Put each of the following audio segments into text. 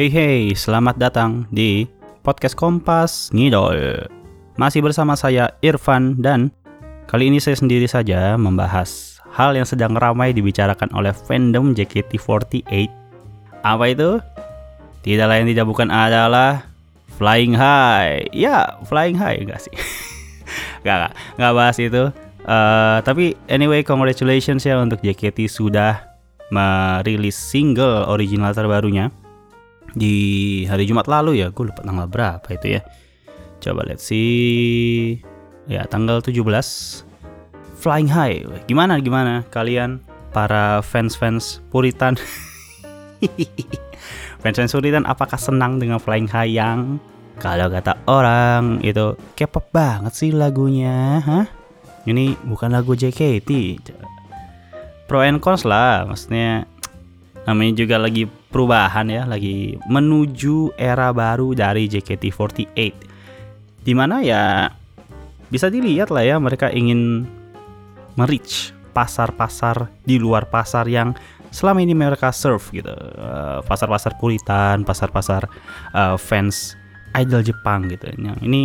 Hey hey, selamat datang di podcast Kompas Ngidol. Masih bersama saya Irfan dan kali ini saya sendiri saja membahas hal yang sedang ramai dibicarakan oleh fandom JKT48. Apa itu? Tidak lain tidak bukan adalah Flying High. Ya, Flying High enggak sih? Gak, gak, gak bahas itu. Uh, tapi anyway, congratulations ya untuk JKT sudah merilis single original terbarunya di hari Jumat lalu ya. Gue lupa tanggal berapa itu ya. Coba lihat sih. Ya, tanggal 17 Flying High. Gimana gimana kalian para fans-fans Puritan? fans-fans Puritan apakah senang dengan Flying High yang kalau kata orang itu K-pop banget sih lagunya, hah? Ini bukan lagu JKT. Pro and cons lah, maksudnya namanya juga lagi perubahan ya, lagi menuju era baru dari JKT48. Di mana ya bisa dilihat lah ya mereka ingin merich pasar-pasar di luar pasar yang selama ini mereka serve gitu. Eh, pasar-pasar puritan, pasar-pasar uh, fans idol Jepang gitu. Yang ini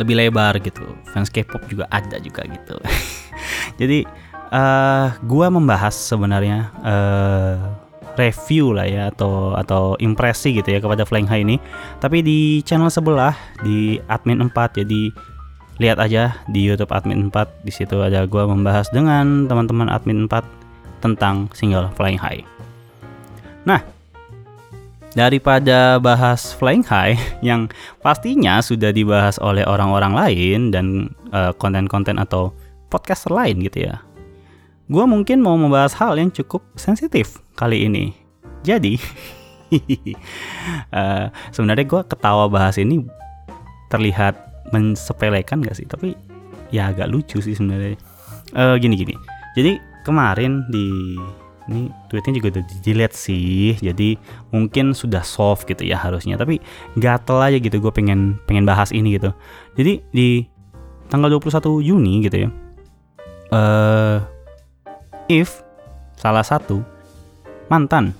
lebih lebar gitu. Fans K-pop juga ada juga gitu. Jadi uh, gua membahas sebenarnya uh, review lah ya atau atau impresi gitu ya kepada Flying High ini. Tapi di channel sebelah di admin 4 jadi lihat aja di YouTube admin 4 di situ ada gua membahas dengan teman-teman admin 4 tentang single Flying High. Nah, daripada bahas Flying High yang pastinya sudah dibahas oleh orang-orang lain dan konten konten-konten atau podcaster lain gitu ya. Gue mungkin mau membahas hal yang cukup sensitif kali ini. Jadi, uh, sebenarnya gue ketawa bahas ini terlihat mensepelekan gak sih? Tapi ya agak lucu sih sebenarnya. Uh, gini gini. Jadi kemarin di ini tweetnya juga udah di sih jadi mungkin sudah soft gitu ya harusnya tapi gatel aja gitu gue pengen pengen bahas ini gitu jadi di tanggal 21 Juni gitu ya uh, if salah satu mantan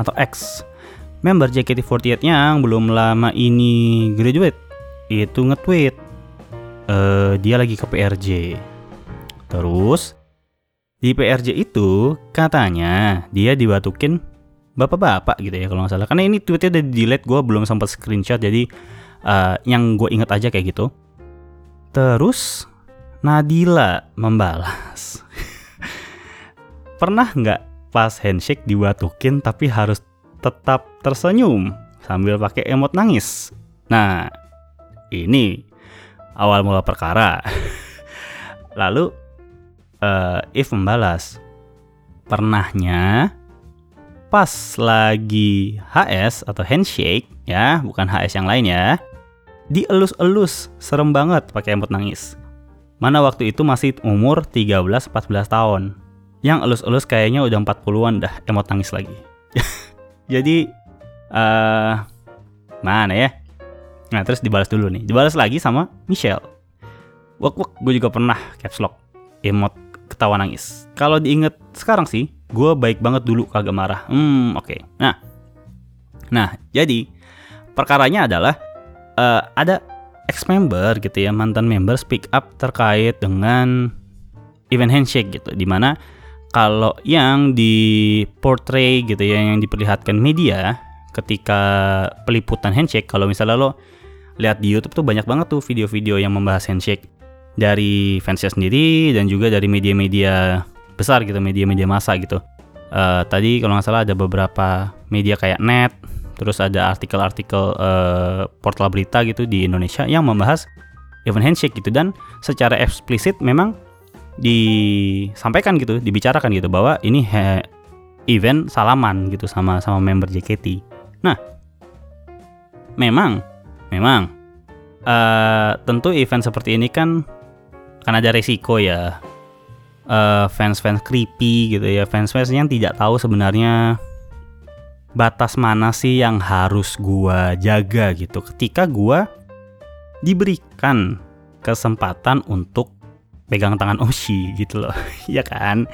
atau ex member JKT48 yang belum lama ini graduate itu nge-tweet uh, dia lagi ke PRJ terus di PRJ itu katanya dia dibatukin bapak-bapak gitu ya kalau nggak salah. Karena ini tweetnya udah delete gue belum sempat screenshot jadi uh, yang gue inget aja kayak gitu. Terus Nadila membalas pernah nggak pas handshake dibatukin tapi harus tetap tersenyum sambil pakai emot nangis? Nah ini awal mula perkara. Lalu uh, if membalas pernahnya pas lagi HS atau handshake ya bukan HS yang lain ya dielus-elus serem banget pakai emot nangis. Mana waktu itu masih umur 13-14 tahun yang elus-elus kayaknya udah 40-an dah emot nangis lagi jadi uh, mana ya nah terus dibalas dulu nih dibalas lagi sama Michelle wak wak gue juga pernah caps lock emot ketawa nangis. Kalau diinget sekarang sih, gue baik banget dulu kagak marah. Hmm, oke. Okay. Nah, nah jadi perkaranya adalah uh, ada ex member gitu ya mantan member speak up terkait dengan event handshake gitu, di mana kalau yang di portray gitu ya yang diperlihatkan media ketika peliputan handshake kalau misalnya lo lihat di YouTube tuh banyak banget tuh video-video yang membahas handshake dari fansnya sendiri dan juga dari media-media besar gitu, media-media massa gitu. Uh, tadi kalau nggak salah ada beberapa media kayak net, terus ada artikel-artikel uh, portal berita gitu di Indonesia yang membahas event handshake gitu dan secara eksplisit memang disampaikan gitu, dibicarakan gitu bahwa ini he, event salaman gitu sama sama member JKT. Nah, memang memang uh, tentu event seperti ini kan kan ada resiko ya uh, fans-fans creepy gitu ya fans-fans yang tidak tahu sebenarnya batas mana sih yang harus gua jaga gitu ketika gua diberikan kesempatan untuk pegang tangan Oshi gitu loh. Ya kan?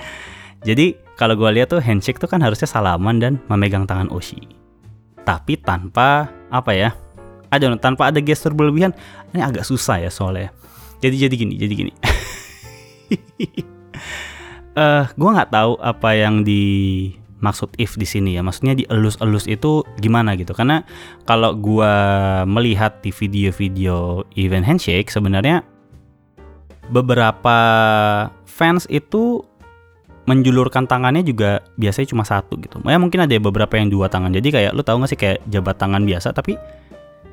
Jadi kalau gua lihat tuh handshake tuh kan harusnya salaman dan memegang tangan Oshi. Tapi tanpa apa ya ada tanpa ada gestur berlebihan ini agak susah ya soalnya. Jadi jadi gini jadi gini. Eh uh, gue nggak tahu apa yang dimaksud if di sini ya. Maksudnya di elus-elus itu gimana gitu. Karena kalau gue melihat di video-video event handshake sebenarnya beberapa fans itu menjulurkan tangannya juga biasanya cuma satu gitu. Ya mungkin ada beberapa yang dua tangan. Jadi kayak lu tahu gak sih kayak jabat tangan biasa tapi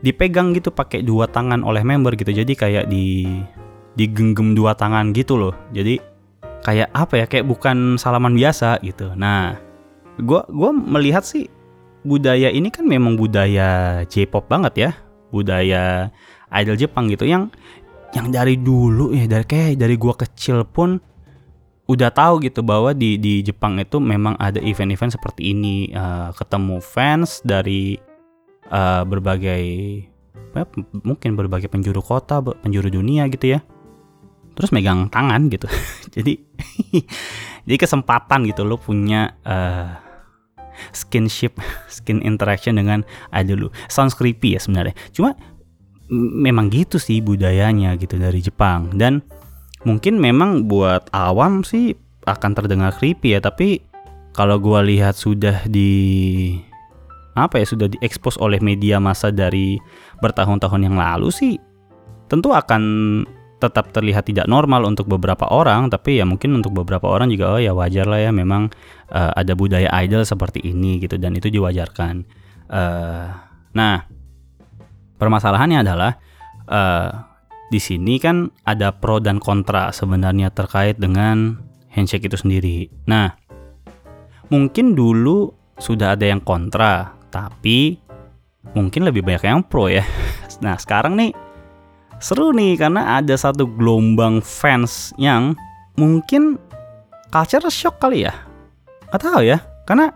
dipegang gitu pakai dua tangan oleh member gitu. Jadi kayak di digenggam dua tangan gitu loh. Jadi kayak apa ya kayak bukan salaman biasa gitu. Nah, gua gua melihat sih budaya ini kan memang budaya J-pop banget ya. Budaya idol Jepang gitu yang yang dari dulu ya dari kayak dari gua kecil pun udah tahu gitu bahwa di di Jepang itu memang ada event-event seperti ini. Uh, ketemu fans dari uh, berbagai ya, mungkin berbagai penjuru kota penjuru dunia gitu ya. Terus megang tangan gitu. Jadi jadi kesempatan gitu lo punya uh, skinship skin interaction dengan idol lu sounds creepy ya sebenarnya. Cuma memang gitu sih budayanya gitu dari Jepang. Dan mungkin memang buat awam sih akan terdengar creepy ya tapi kalau gue lihat sudah di apa ya sudah diekspos oleh media massa dari bertahun-tahun yang lalu sih tentu akan tetap terlihat tidak normal untuk beberapa orang. Tapi ya mungkin untuk beberapa orang juga oh ya wajar lah ya memang uh, ada budaya idol seperti ini gitu dan itu diwajarkan. Uh, nah permasalahannya adalah uh, di sini kan ada pro dan kontra sebenarnya terkait dengan handshake itu sendiri. Nah, mungkin dulu sudah ada yang kontra, tapi mungkin lebih banyak yang pro ya. Nah, sekarang nih seru nih karena ada satu gelombang fans yang mungkin culture shock kali ya. Gak tahu ya, karena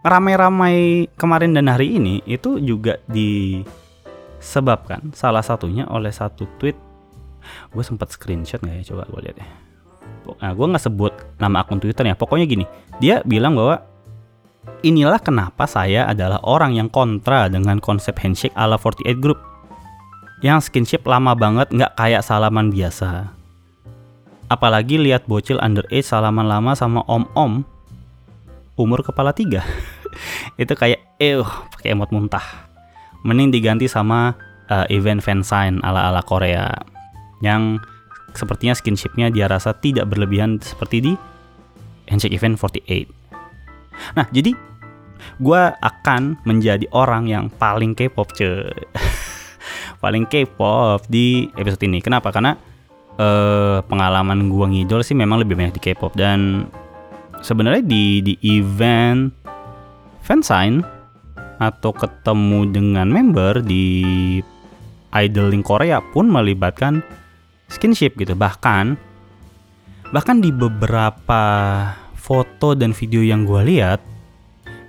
ramai-ramai kemarin dan hari ini itu juga di Sebabkan. Salah satunya oleh satu tweet. Gue sempat screenshot nggak ya? Coba gue lihat ya. Nah gue nggak sebut nama akun twitter ya. Pokoknya gini dia bilang bahwa inilah kenapa saya adalah orang yang kontra dengan konsep handshake ala 48 group. Yang skinship lama banget nggak kayak salaman biasa. Apalagi lihat bocil underage salaman lama sama om-om umur kepala tiga. Itu kayak eh pakai emot muntah mending diganti sama uh, event fansign ala-ala Korea yang sepertinya skinshipnya dia rasa tidak berlebihan seperti di Handshake Event 48. Nah, jadi gue akan menjadi orang yang paling K-pop ce paling K-pop di episode ini. Kenapa? Karena uh, pengalaman gue ngidol sih memang lebih banyak di K-pop dan sebenarnya di di event fansign atau ketemu dengan member di idol Korea pun melibatkan skinship gitu. Bahkan bahkan di beberapa foto dan video yang gue lihat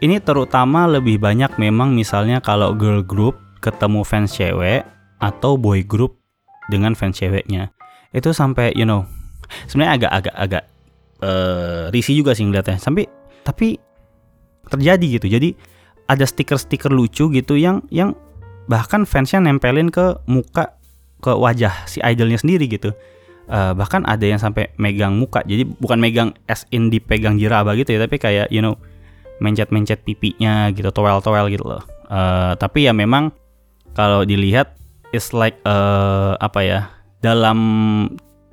ini terutama lebih banyak memang misalnya kalau girl group ketemu fans cewek atau boy group dengan fans ceweknya. Itu sampai you know sebenarnya agak agak agak uh, risih juga sih ngeliatnya. Sampai tapi terjadi gitu. Jadi ada stiker-stiker lucu gitu yang yang bahkan fansnya nempelin ke muka ke wajah si idolnya sendiri gitu. Uh, bahkan ada yang sampai megang muka. Jadi bukan megang as in dipegang jiraba gitu ya tapi kayak you know mencet-mencet pipinya gitu towel-towel gitu loh. Uh, tapi ya memang kalau dilihat it's like uh, apa ya dalam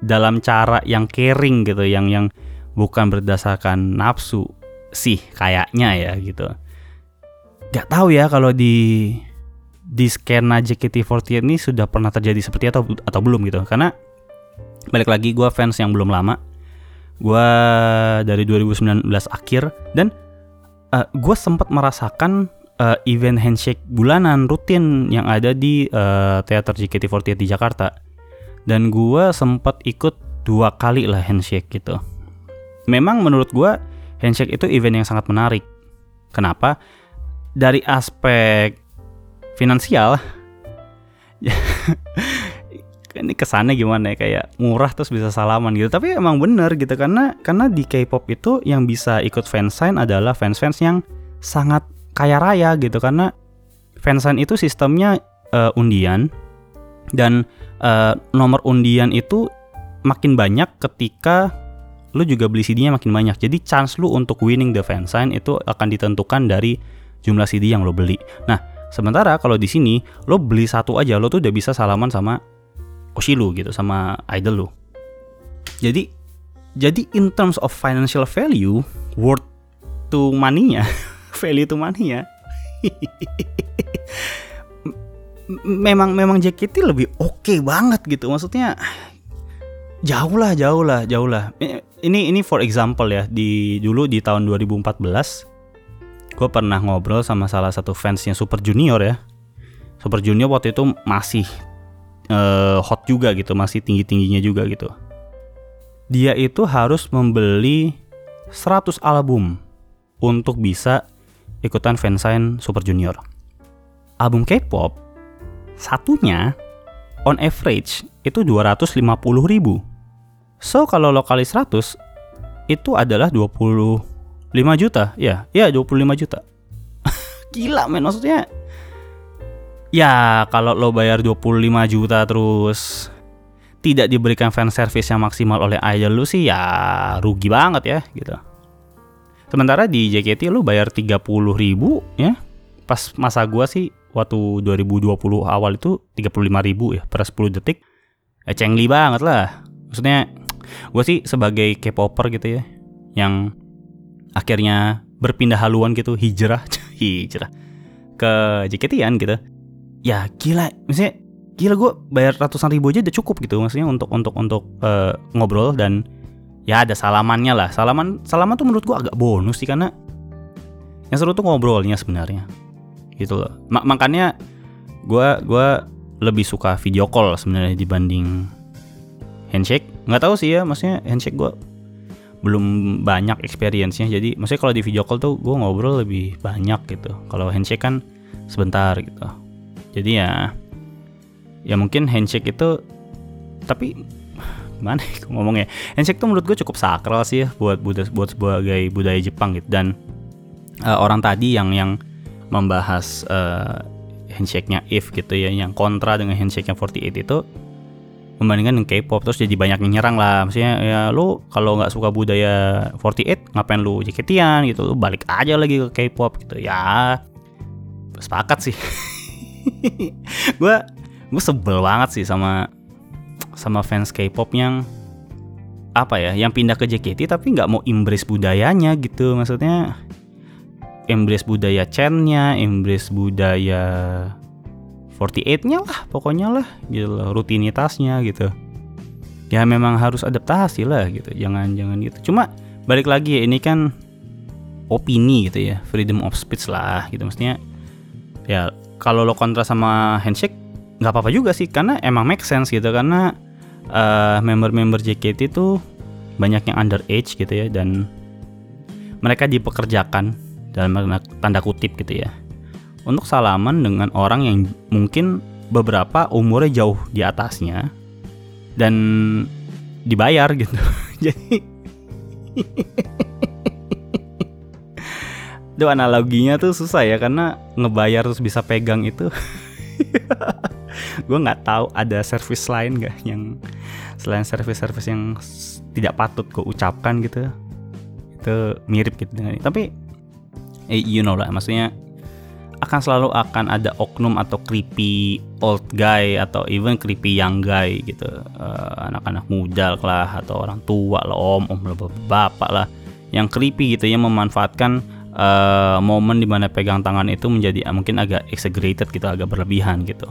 dalam cara yang caring gitu yang yang bukan berdasarkan nafsu sih kayaknya ya gitu Gak tahu ya kalau di di skena JKT48 ini sudah pernah terjadi seperti atau atau belum gitu. Karena balik lagi gue fans yang belum lama. Gue dari 2019 akhir. Dan uh, eh, gue sempat merasakan uh, event handshake bulanan rutin yang ada di uh, teater JKT48 di Jakarta. Dan gue sempat ikut dua kali lah handshake gitu. Memang menurut gue handshake itu event yang sangat menarik. Kenapa dari aspek finansial ini kesannya gimana ya kayak murah terus bisa salaman gitu tapi emang bener gitu karena karena di K-pop itu yang bisa ikut fansign adalah fans-fans yang sangat kaya raya gitu karena fansign itu sistemnya uh, undian dan uh, nomor undian itu makin banyak ketika lu juga beli CD-nya makin banyak. Jadi chance lu untuk winning the fansign itu akan ditentukan dari jumlah CD yang lo beli. Nah, sementara kalau di sini lo beli satu aja lo tuh udah bisa salaman sama Oshi lu gitu, sama idol lu. Jadi jadi in terms of financial value, worth to money-nya, value to money-nya. memang memang JKT lebih oke okay banget gitu. Maksudnya jauh lah, jauh lah, jauh lah. Ini ini for example ya, di dulu di tahun 2014 gue pernah ngobrol sama salah satu fansnya Super Junior ya. Super Junior waktu itu masih uh, hot juga gitu, masih tinggi-tingginya juga gitu. Dia itu harus membeli 100 album untuk bisa ikutan fansign Super Junior. Album K-pop satunya on average itu 250 ribu. So kalau lo kali 100 itu adalah 25 juta. Ya, ya 25 juta. Gila men maksudnya Ya kalau lo bayar 25 juta terus tidak diberikan fan service yang maksimal oleh idol lu sih ya rugi banget ya gitu. Sementara di JKT lu bayar 30 ribu ya. Pas masa gua sih waktu 2020 awal itu 35 ribu ya per 10 detik. Eh cengli banget lah. Maksudnya gue sih sebagai K-popper gitu ya yang akhirnya berpindah haluan gitu hijrah hijrah ke JKT-an gitu. Ya gila maksudnya gila gue bayar ratusan ribu aja udah cukup gitu maksudnya untuk untuk untuk uh, ngobrol dan ya ada salamannya lah. Salaman salaman tuh menurut gue agak bonus sih karena yang seru tuh ngobrolnya sebenarnya. Gitu loh. M makanya gue gua lebih suka video call sebenarnya dibanding handshake. Nggak tahu sih ya maksudnya handshake gue belum banyak experience-nya. Jadi maksudnya kalau di video call tuh gue ngobrol lebih banyak gitu. Kalau handshake kan sebentar gitu. Jadi ya ya mungkin handshake itu tapi gimana ya ngomongnya? Handshake tuh menurut gue cukup sakral sih ya buat buat buat sebagai budaya Jepang gitu. Dan uh, orang tadi yang yang membahas uh, handshake-nya if gitu ya yang kontra dengan handshake-nya 48 itu membandingkan dengan K-pop terus jadi banyak yang nyerang lah. Maksudnya ya lu kalau nggak suka budaya 48 ngapain lu JKT-an gitu? Lu balik aja lagi ke K-pop gitu. Ya sepakat sih. Gue gue sebel banget sih sama sama fans K-pop yang apa ya yang pindah ke JKT tapi nggak mau embrace budayanya gitu. Maksudnya embrace budaya Chen-nya, embrace budaya 48-nya lah pokoknya lah gitu loh, rutinitasnya gitu. Ya memang harus adaptasi lah gitu. Jangan jangan gitu. Cuma balik lagi ya ini kan opini gitu ya freedom of speech lah gitu. Maksudnya ya kalau lo kontra sama handshake nggak apa-apa juga sih karena emang make sense gitu. Karena uh, member-member JKT itu banyak yang underage gitu ya dan mereka dipekerjakan dalam tanda kutip gitu ya untuk salaman dengan orang yang mungkin beberapa umurnya jauh di atasnya dan dibayar gitu. Jadi itu analoginya tuh susah ya karena ngebayar terus bisa pegang itu. Gue nggak tahu ada service lain gak yang selain service-service yang tidak patut gue ucapkan gitu. Itu mirip gitu dengan ini. tapi eh, you know lah maksudnya akan selalu akan ada oknum atau creepy old guy atau even creepy young guy gitu. Uh, anak-anak muda lah atau orang tua lah om om lah bapak lah yang creepy gitu yang memanfaatkan uh, momen di mana pegang tangan itu menjadi uh, mungkin agak exaggerated gitu agak berlebihan gitu.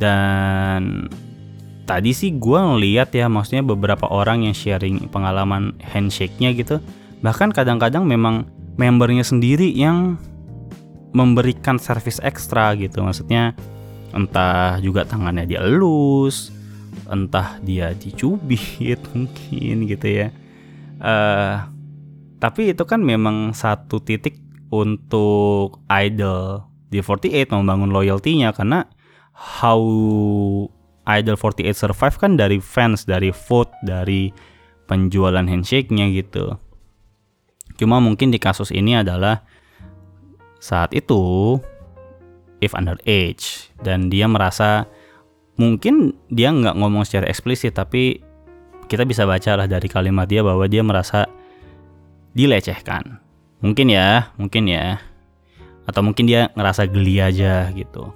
Dan tadi sih gue ngeliat ya maksudnya beberapa orang yang sharing pengalaman handshake-nya gitu bahkan kadang-kadang memang membernya sendiri yang memberikan servis ekstra gitu. Maksudnya entah juga tangannya dia elus entah dia dicubit mungkin gitu ya. Uh, tapi itu kan memang satu titik untuk idol di 48 membangun loyalty-nya. Karena how idol 48 survive kan dari fans dari vote dari penjualan handshake-nya gitu. Cuma mungkin di kasus ini adalah saat itu if underage dan dia merasa mungkin dia nggak ngomong secara eksplisit tapi kita bisa baca lah dari kalimat dia bahwa dia merasa dilecehkan. Mungkin ya mungkin ya. Atau mungkin dia ngerasa geli aja gitu.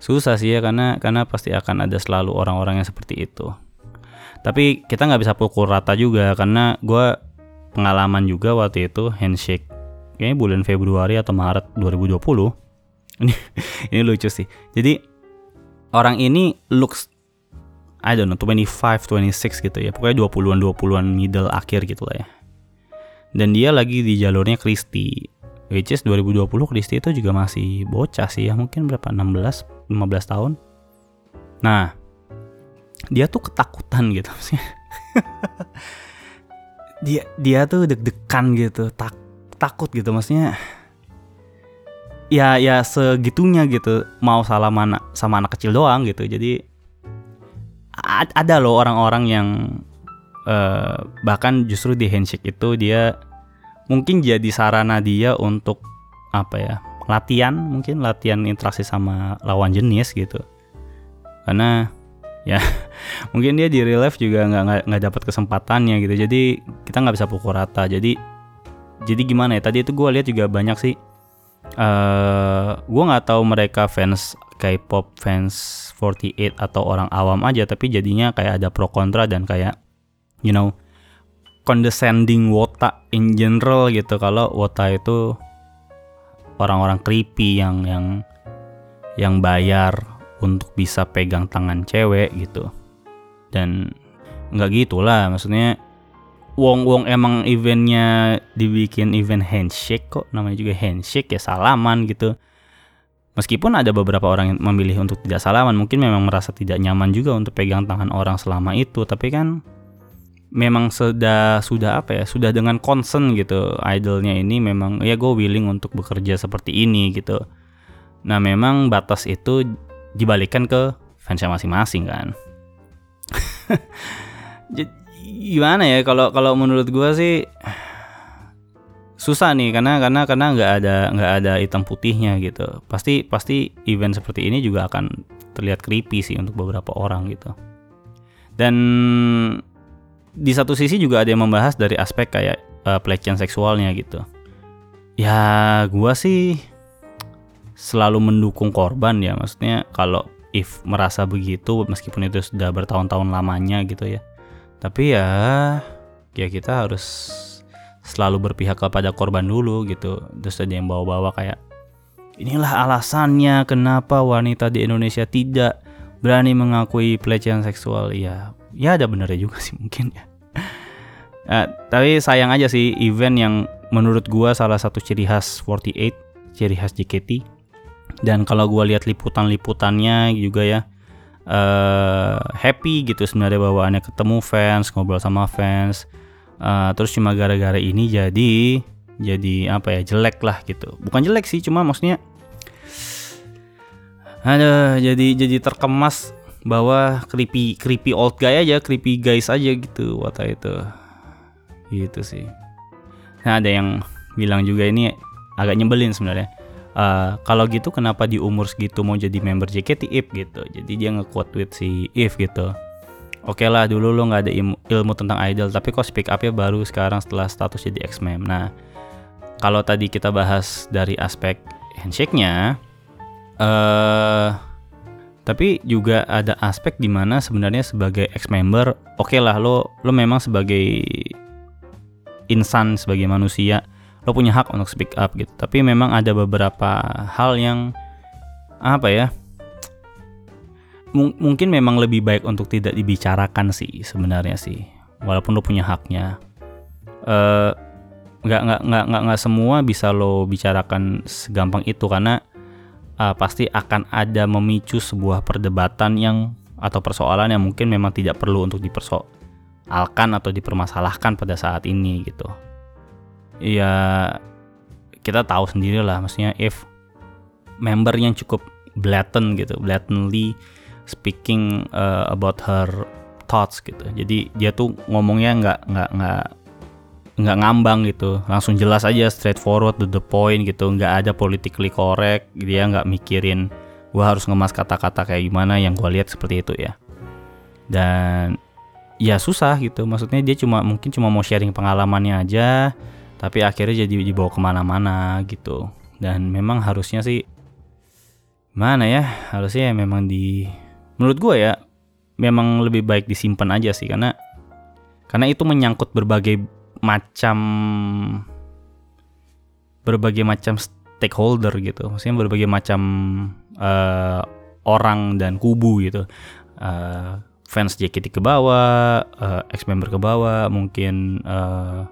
Susah sih ya karena karena pasti akan ada selalu orang-orang yang seperti itu. Tapi kita nggak bisa pukul rata juga karena gue pengalaman juga waktu itu handshake kayaknya bulan Februari atau Maret 2020 ini ini lucu sih. Jadi orang ini looks I don't know 25 26 gitu ya. Pokoknya 20-an 20-an middle akhir gitu lah ya. Dan dia lagi di jalurnya Kristi which is 2020 Kristi itu juga masih bocah sih ya. Mungkin berapa 16 15 tahun. Nah dia tuh ketakutan gitu sih dia dia tuh deg-degan gitu tak takut gitu maksudnya ya ya segitunya gitu mau salah mana sama anak kecil doang gitu. Jadi ada loh orang-orang yang uh, bahkan justru di handshake itu dia mungkin jadi sarana dia untuk apa ya latihan mungkin latihan interaksi sama lawan jenis gitu. Karena ya mungkin dia di real juga nggak nggak dapat kesempatannya gitu. Jadi kita nggak bisa pukul rata. Jadi jadi gimana ya tadi itu gue lihat juga banyak sih uh, eh, gue nggak tahu mereka fans K-pop fans 48 atau orang awam aja tapi jadinya kayak ada pro kontra dan kayak you know condescending wota in general gitu. Kalau wota itu orang-orang creepy yang yang yang bayar untuk bisa pegang tangan cewek gitu. Dan nggak gitulah maksudnya Wong Wong emang eventnya dibikin event handshake kok namanya juga handshake ya salaman gitu Meskipun ada beberapa orang yang memilih untuk tidak salaman, mungkin memang merasa tidak nyaman juga untuk pegang tangan orang selama itu, tapi kan memang sudah sudah apa ya, sudah dengan concern gitu idolnya ini memang ya gue willing untuk bekerja seperti ini gitu. Nah memang batas itu dibalikan ke fansnya masing-masing kan. Gimana ya kalau kalau menurut gue sih susah nih karena karena karena nggak ada nggak ada hitam putihnya gitu. Pasti pasti event seperti ini juga akan terlihat creepy sih untuk beberapa orang gitu. Dan di satu sisi juga ada yang membahas dari aspek kayak uh, pelecehan seksualnya gitu. Ya gua sih selalu mendukung korban ya maksudnya kalau if merasa begitu meskipun itu sudah bertahun-tahun lamanya gitu ya tapi ya ya kita harus selalu berpihak kepada korban dulu gitu. Terus ada yang bawa-bawa kayak inilah alasannya kenapa wanita di Indonesia tidak berani mengakui pelecehan seksual. Ya ya ada benernya juga sih mungkin ya. Nah, tapi sayang aja sih event yang menurut gua salah satu ciri khas 48 ciri khas JKT dan kalau gua lihat liputan-liputannya juga ya uh, happy gitu sebenarnya bawaannya ketemu fans ngobrol sama fans. Uh, terus cuma gara-gara ini jadi jadi apa ya jelek lah gitu. Bukan jelek sih cuma maksudnya ada jadi jadi terkemas bahwa creepy creepy old guy aja creepy guys aja gitu wata itu gitu sih. Nah ada yang bilang juga ini agak nyebelin sebenarnya uh, kalau gitu kenapa di umur segitu mau jadi member JKT if gitu? Jadi dia nge-quote tweet si if gitu. Oke okay lah dulu lo nggak ada ilmu, tentang idol tapi kok speak up ya baru sekarang setelah status jadi X-Mem nah kalau tadi kita bahas dari aspek handshake-nya uh, tapi juga ada aspek di mana sebenarnya sebagai ex-member oke okay lah lo lo memang sebagai insan sebagai manusia lo punya hak untuk speak up gitu. Tapi memang ada beberapa hal yang apa ya mungkin memang lebih baik untuk tidak dibicarakan sih sebenarnya sih. Walaupun lo punya haknya. Uh, nggak nggak nggak nggak nggak semua bisa lo bicarakan segampang itu karena uh, pasti akan ada memicu sebuah perdebatan yang atau persoalan yang mungkin memang tidak perlu untuk dipersoalkan atau dipermasalahkan pada saat ini gitu ya kita tahu sendiri lah maksudnya if member yang cukup blatant gitu blatantly speaking uh, about her thoughts gitu. Jadi dia tuh ngomongnya nggak nggak nggak nggak ngambang gitu. Langsung jelas aja straightforward to the point gitu. Nggak ada politically correct. Dia nggak mikirin gue harus ngemas kata-kata kayak gimana yang gue lihat seperti itu ya. Dan ya susah gitu. Maksudnya dia cuma mungkin cuma mau sharing pengalamannya aja tapi akhirnya jadi dibawa ke mana-mana gitu. Dan memang harusnya sih mana ya harusnya ya memang di menurut gue ya memang lebih baik disimpan aja sih. Karena karena itu menyangkut berbagai macam berbagai macam stakeholder gitu. Maksudnya berbagai macam uh, orang dan kubu gitu. Uh, fans JKT ke bawah uh, ex member ke bawah mungkin uh,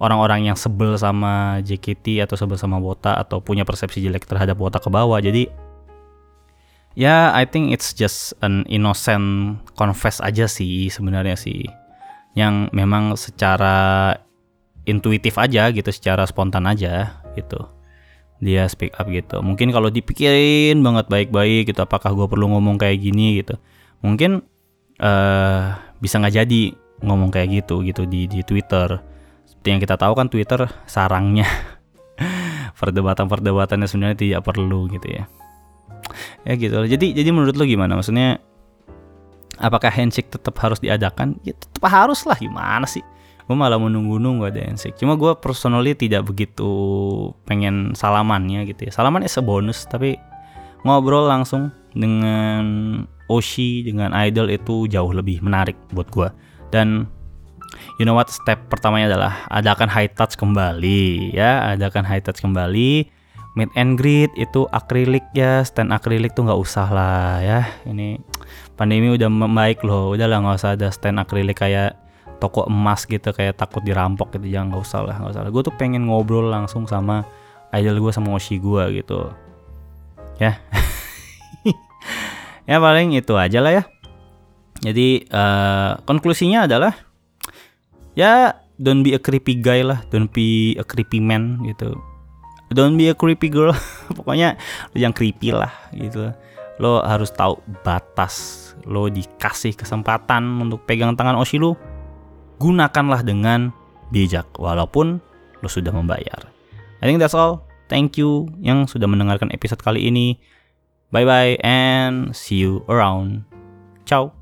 orang-orang yang sebel sama JKT atau sebel sama Wota atau punya persepsi jelek terhadap Wota ke bawah. Jadi ya I think it's just an innocent confess aja sih sebenarnya sih. Yang memang secara intuitif aja gitu secara spontan aja gitu. Dia speak up gitu. Mungkin kalau dipikirin banget baik-baik gitu apakah gue perlu ngomong kayak gini gitu. Mungkin uh, bisa nggak jadi ngomong kayak gitu gitu di di Twitter yang kita tahu kan Twitter sarangnya. Perdebatan-perdebatannya sebenarnya tidak perlu gitu ya. Ya gitu jadi jadi menurut lo gimana? Maksudnya apakah handshake tetap harus diadakan? Ya tetap harus lah. Gimana sih? Gue malah menunggu-nunggu ada handshake. Cuma gue personally tidak begitu pengen salamannya gitu ya. Salaman es bonus tapi ngobrol langsung dengan Oshi dengan Idol itu jauh lebih menarik buat gue dan you know what step pertamanya adalah adakan high touch kembali ya. Adakan high touch kembali. Meet and greet itu akrilik ya. Stand akrilik tuh nggak usah lah ya. Ini pandemi udah membaik loh. Udah lah nggak usah ada stand akrilik kayak toko emas gitu kayak takut dirampok gitu. Jangan nggak usah lah nggak usah lah. Gue tuh pengen ngobrol langsung sama idol gue sama Oshi gue gitu. Ya. Ya paling itu aja lah ya. Jadi uh, konklusinya adalah ya don't be a creepy guy lah don't be a creepy man gitu don't be a creepy girl pokoknya yang creepy lah gitu lo harus tahu batas lo dikasih kesempatan untuk pegang tangan Oshi lo, gunakanlah dengan bijak walaupun lo sudah membayar. I think that's all. Thank you yang sudah mendengarkan episode kali ini. Bye bye and see you around. Ciao.